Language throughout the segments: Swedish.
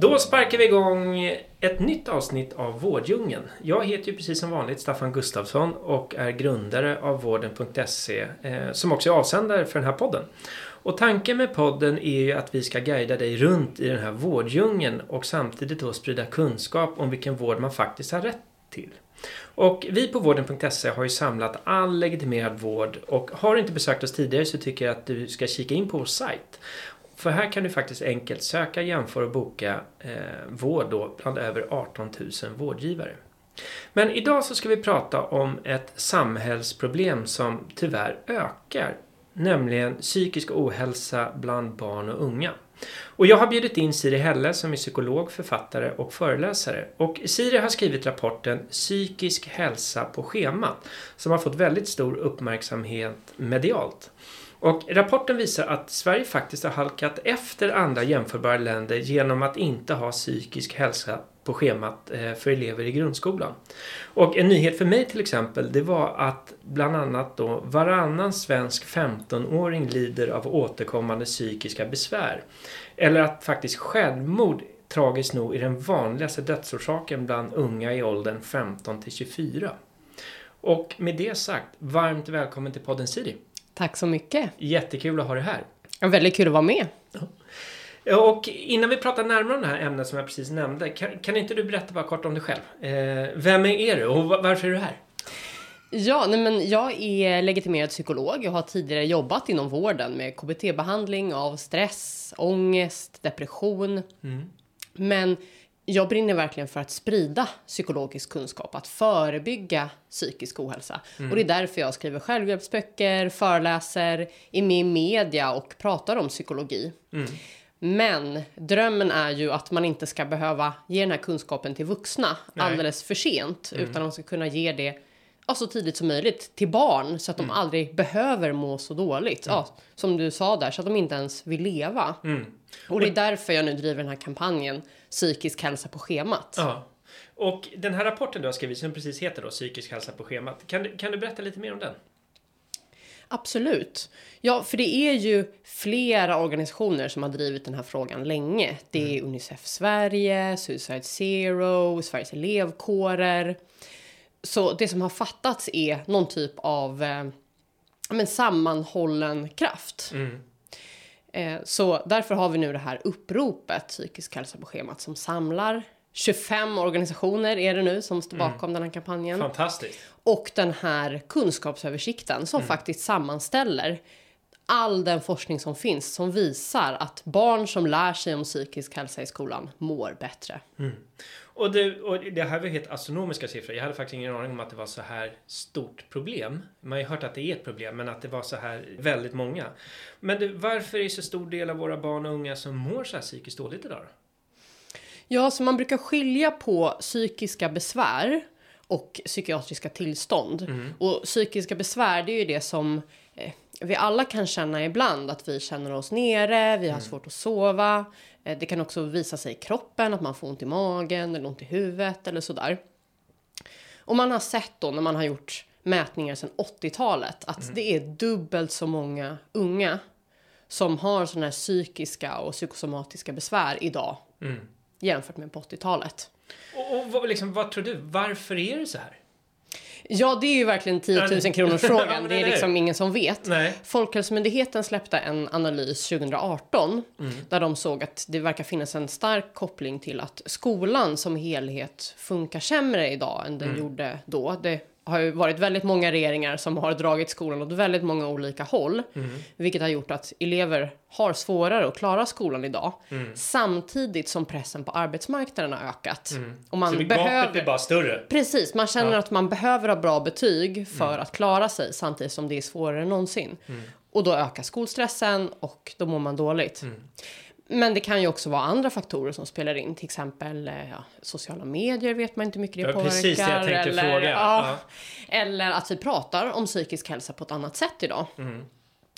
Då sparkar vi igång ett nytt avsnitt av Vårddjungeln. Jag heter ju precis som vanligt Staffan Gustafsson och är grundare av vården.se eh, som också är avsändare för den här podden. Och tanken med podden är ju att vi ska guida dig runt i den här vårddjungeln och samtidigt då sprida kunskap om vilken vård man faktiskt har rätt till. Och vi på vården.se har ju samlat all legitimerad vård och har du inte besökt oss tidigare så tycker jag att du ska kika in på vår sajt. För här kan du faktiskt enkelt söka, jämföra och boka eh, vård då bland över 18 000 vårdgivare. Men idag så ska vi prata om ett samhällsproblem som tyvärr ökar. Nämligen psykisk ohälsa bland barn och unga. Och jag har bjudit in Siri Helle som är psykolog, författare och föreläsare. Och Siri har skrivit rapporten Psykisk hälsa på schemat som har fått väldigt stor uppmärksamhet medialt. Och rapporten visar att Sverige faktiskt har halkat efter andra jämförbara länder genom att inte ha psykisk hälsa på schemat eh, för elever i grundskolan. Och en nyhet för mig till exempel, det var att bland annat då varannan svensk 15-åring lider av återkommande psykiska besvär. Eller att faktiskt självmord tragiskt nog är den vanligaste dödsorsaken bland unga i åldern 15 till 24. Och med det sagt, varmt välkommen till podden Siri. Tack så mycket. Jättekul att ha dig här. Ja, väldigt kul att vara med. Och innan vi pratar närmare om det här ämnet som jag precis nämnde, kan, kan inte du berätta bara kort om dig själv? Eh, vem är du och varför är du här? Ja, nej men jag är legitimerad psykolog. Jag har tidigare jobbat inom vården med KBT-behandling av stress, ångest, depression. Mm. Men jag brinner verkligen för att sprida psykologisk kunskap, att förebygga psykisk ohälsa. Mm. Och det är därför jag skriver självhjälpsböcker, föreläser, är med i media och pratar om psykologi. Mm. Men drömmen är ju att man inte ska behöva ge den här kunskapen till vuxna Nej. alldeles för sent, mm. utan man ska kunna ge det ja, så tidigt som möjligt till barn så att de mm. aldrig behöver må så dåligt. Mm. Ja, som du sa där, så att de inte ens vill leva. Mm. Och det är därför jag nu driver den här kampanjen Psykisk hälsa på schemat. Ja. Och den här rapporten du har skrivit som precis heter då Psykisk hälsa på schemat. Kan du, kan du berätta lite mer om den? Absolut. Ja, för det är ju flera organisationer som har drivit den här frågan länge. Det är mm. Unicef Sverige, Suicide Zero, Sveriges elevkårer. Så det som har fattats är någon typ av eh, men sammanhållen kraft. Mm. Eh, så därför har vi nu det här uppropet Psykisk hälsa på schemat som samlar 25 organisationer är det nu som står mm. bakom mm. den här kampanjen. Fantastiskt. Och den här kunskapsöversikten som mm. faktiskt sammanställer all den forskning som finns som visar att barn som lär sig om psykisk hälsa i skolan mår bättre. Mm. Och det, och det här var helt astronomiska siffror. Jag hade faktiskt ingen aning om att det var så här stort problem. Man har ju hört att det är ett problem, men att det var så här väldigt många. Men du, varför är så stor del av våra barn och unga som mår så här psykiskt dåligt idag då? Ja, så man brukar skilja på psykiska besvär och psykiatriska tillstånd. Mm. Och psykiska besvär, det är ju det som vi alla kan känna ibland att vi känner oss nere, vi har mm. svårt att sova. Eh, det kan också visa sig i kroppen att man får ont i magen eller ont i huvudet eller sådär. Och man har sett då när man har gjort mätningar sedan 80-talet att mm. det är dubbelt så många unga som har sådana här psykiska och psykosomatiska besvär idag mm. jämfört med på 80-talet. Och, och liksom, vad tror du, varför är det så här? Ja, det är ju verkligen 10 000 kronors frågan. Det är liksom ingen som vet. Nej. Folkhälsomyndigheten släppte en analys 2018 mm. där de såg att det verkar finnas en stark koppling till att skolan som helhet funkar sämre idag än den mm. gjorde då. Det har ju varit väldigt många regeringar som har dragit skolan åt väldigt många olika håll. Mm. Vilket har gjort att elever har svårare att klara skolan idag. Mm. Samtidigt som pressen på arbetsmarknaden har ökat. Mm. Och man Så behöver, gapet är bara större? Precis, man känner ja. att man behöver ha bra betyg för mm. att klara sig samtidigt som det är svårare än någonsin. Mm. Och då ökar skolstressen och då mår man dåligt. Men det kan ju också vara andra faktorer som spelar in. Till exempel eh, ja, sociala medier vet man inte hur mycket det Ja, påverkar. precis det jag tänkte eller, fråga. Ja, eller att vi pratar om psykisk hälsa på ett annat sätt idag. Mm.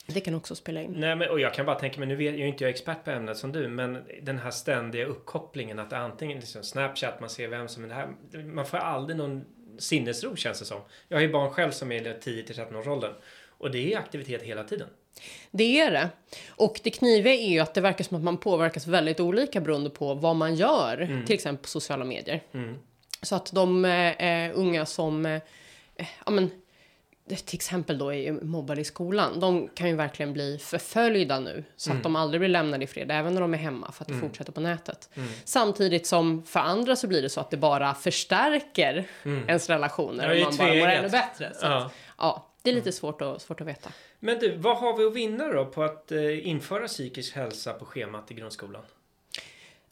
Det kan också spela in. Nej, men, och jag kan bara tänka mig, nu vet jag är inte jag expert på ämnet som du, men den här ständiga uppkopplingen att antingen liksom Snapchat, man ser vem som är det här. Man får aldrig någon sinnesro känns det som. Jag har ju barn själv som är i 10 till 13 års åldern. Och det är aktivitet hela tiden. Det är det. Och det kniviga är ju att det verkar som att man påverkas väldigt olika beroende på vad man gör, till exempel på sociala medier. Så att de eh, unga som, eh, ja men, till exempel då är mobbade i skolan, de kan ju verkligen bli förföljda nu. Så att de aldrig blir lämnade i fred, även när de är hemma, för att det fortsätter på nätet. Samtidigt som för andra så blir det så att det bara förstärker ens relationer. Ja, och man bara mår ännu bättre. Så Ja. att, ja, det är lite svårt, att, svårt att veta. Men du, vad har vi att vinna då på att eh, införa psykisk hälsa på schemat i grundskolan?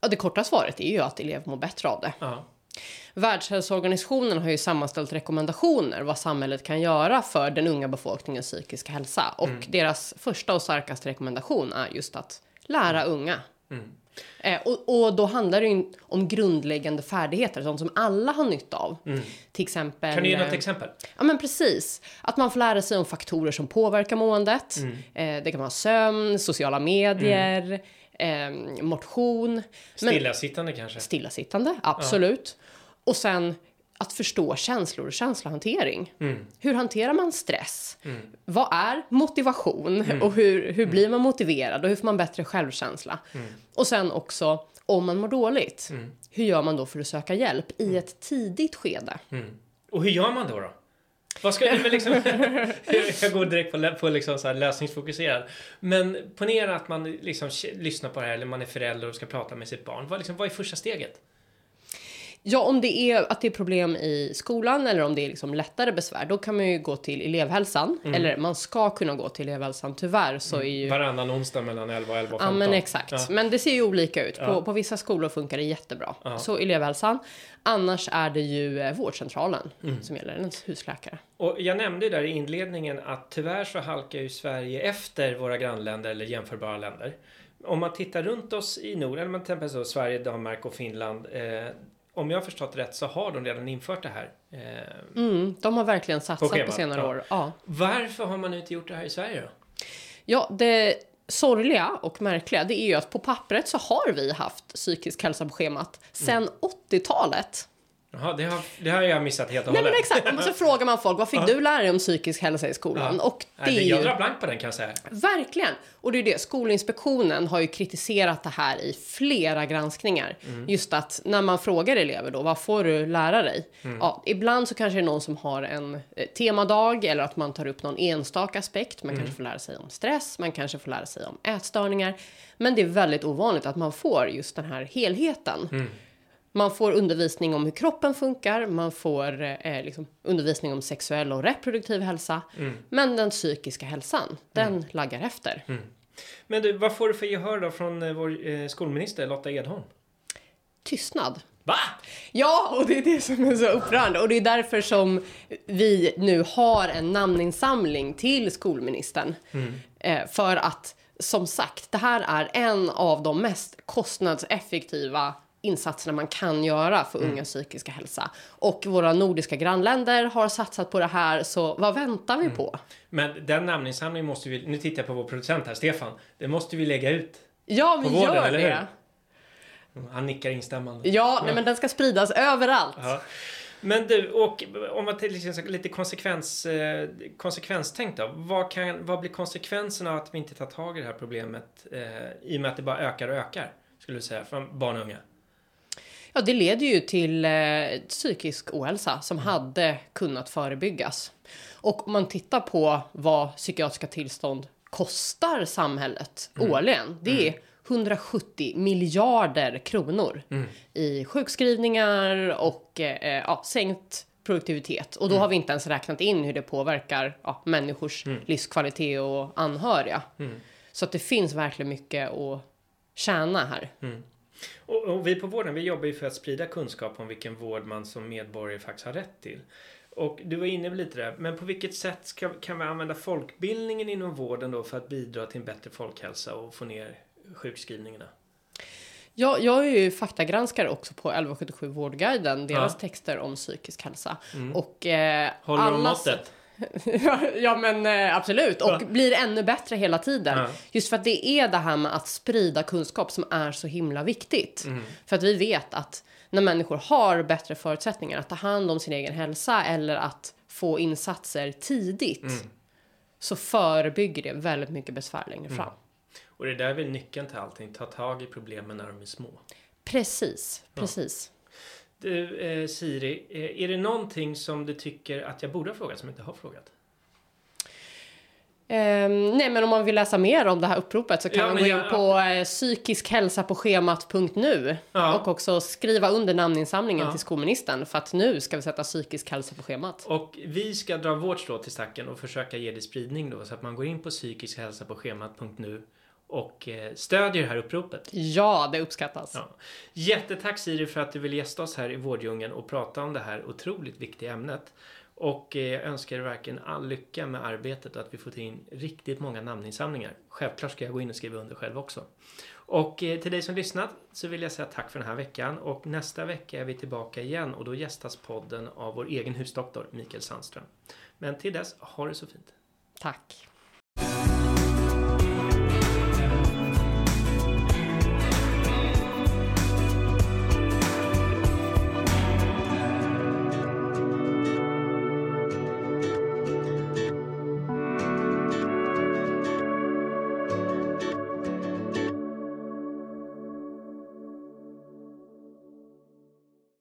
Ja, det korta svaret är ju att elever mår bättre av det. Ja. Världshälsoorganisationen har ju sammanställt rekommendationer vad samhället kan göra för den unga befolkningens psykiska hälsa. Och deras första och starkaste rekommendation är just att lära unga. Eh, och, och då handlar det ju om grundläggande färdigheter, sånt som alla har nytta av. Till exempel... Kan du ge något eh, exempel? Ja men precis. Att man får lära sig om faktorer som påverkar måendet. Eh, det kan vara sömn, sociala medier, eh, motion. Men- Stillasittande kanske? Stillasittande, absolut. Och sen att förstå känslor och känslohantering. Hur hanterar man stress? Vad är motivation? Och hur, hur blir man motiverad? Och hur får man bättre självkänsla? Och sen också, om man mår dåligt, hur gör man då för att söka hjälp i ett tidigt skede? Och hur gör man då? då? Vad ska liksom... jag går direkt på, på liksom så här lösningsfokuserad. Men ponera att man liksom lyssnar på det här eller man är förälder och ska prata med sitt barn. Vad, liksom, vad är första steget? Ja, om det är att det är problem i skolan eller om det är liksom lättare besvär, då kan man ju gå till elevhälsan. Eller man ska kunna gå till elevhälsan. Tyvärr så är ju... Varannan onsdag mellan 11 och 11 och 15. Ja, men exakt. Ja. Men det ser ju olika ut. På, Ja. på vissa skolor funkar det jättebra. Ja. Så elevhälsan. Annars är det ju eh, vårdcentralen Mm. som gäller, en husläkare. Och jag nämnde ju där i inledningen att tyvärr så halkar ju Sverige efter våra grannländer eller jämförbara länder. Om man tittar runt oss i Norden, till exempel så Sverige, Danmark och Finland. Eh, om jag har förstått rätt så har de redan infört det här. Eh, Mm, de har verkligen satsat på, schemat, senare ja. år. Ja. varför har man inte gjort det här i Sverige då? ja, det sorgliga och märkliga det är ju att på pappret så har vi haft psykisk hälsa på schemat sedan 80-talet. Jaha, det har, det har jag missat helt och Nej men hållet. exakt, och så frågar man folk vad fick du lära dig om psykisk hälsa i skolan? Ja. Och det Nej, är jag drar blank på den kan jag säga. Verkligen! Och det är det, Skolinspektionen har ju kritiserat det här i flera granskningar. Just att när man frågar elever då, vad får du lära dig? Ja, ibland så kanske det är någon som har en eh, temadag eller att man tar upp någon enstaka aspekt. Man kanske får lära sig om stress, man kanske får lära sig om ätstörningar. Men det är väldigt ovanligt att man får just den här helheten. Man får undervisning om hur kroppen funkar, man får eh, liksom, undervisning om sexuell och reproduktiv hälsa. Men den psykiska hälsan, den laggar efter. Men du, vad får du för gehör då från eh, vår eh, skolminister Lotta Edholm? Tystnad. Va? Ja, och det är det som är så upprörande. Och det är därför som vi nu har en namninsamling till skolministern. Eh, för att, som sagt, det här är en av de mest kostnadseffektiva insatserna man kan göra för ungas psykiska hälsa. Och våra nordiska grannländer har satsat på det här, så vad väntar vi på? Men den namninsamlingen måste vi, nu tittar jag på vår producent här, Stefan. Det måste vi lägga ut. Ja, vi vården, gör eller det. hur? Han nickar instämmande. Ja, nej, men den ska spridas överallt. Ja. Men du, och om man till liksom lite konsekvens, eh, konsekvenstänk då. Vad, kan, vad blir konsekvenserna av att vi inte tar tag i det här problemet eh, i och med att det bara ökar och ökar? Skulle du säga, från barn och unga? Ja, det leder ju till eh, psykisk ohälsa som hade kunnat förebyggas. Och om man tittar på vad psykiatriska tillstånd kostar samhället årligen, det är 170 miljarder kronor i sjukskrivningar och eh, ja, sänkt produktivitet. Och då har vi inte ens räknat in hur det påverkar ja, människors livskvalitet och anhöriga. Så att det finns verkligen mycket att tjäna här. Och, och vi på vården, vi jobbar ju för att sprida kunskap om vilken vård man som medborgare faktiskt har rätt till. Och du var inne lite där, men på vilket sätt ska, kan vi använda folkbildningen inom vården då för att bidra till en bättre folkhälsa och få ner sjukskrivningarna? Ja, jag är ju faktagranskare också på 1177 Vårdguiden, deras ja. texter om psykisk hälsa. Mm. Och, eh, Håller de måttet? ja men eh, absolut, och ja. blir ännu bättre hela tiden. Ja. Just för att det är det här med att sprida kunskap som är så himla viktigt. Mm. För att vi vet att när människor har bättre förutsättningar att ta hand om sin egen hälsa eller att få insatser tidigt Mm. så förebygger det väldigt mycket besvär längre fram. Och det där är väl nyckeln till allting, ta tag i problemen när de är små. Precis, precis. Du, eh, Siri, eh, är det någonting som du tycker att jag borde ha frågat som jag inte har frågat? Um, nej men om man vill läsa mer om det här uppropet så kan Ja, man gå in på eh, psykisk hälsa på schemat.nu Ja. och också skriva under namninsamlingen Ja. till skolministern för att nu ska vi sätta psykisk hälsa på schemat. Och vi ska dra vårt strå till stacken och försöka ge det spridning då så att man går in på psykisk hälsa på schemat.nu och eh, stödjer det här uppropet. Ja, det uppskattas. Ja. Jättetack Siri för att du vill gästa oss här i Vårddjungeln och prata om det här otroligt viktiga ämnet. Och eh, jag önskar er verkligen all lycka med arbetet och att vi får in riktigt många namninsamlingar. Självklart ska jag gå in och skriva under själv också. Och eh, till dig som lyssnat så vill jag säga tack för den här veckan och nästa vecka är vi tillbaka igen och då gästas podden av vår egen husdoktor Mikael Sandström. Men till dess, ha det så fint. Tack.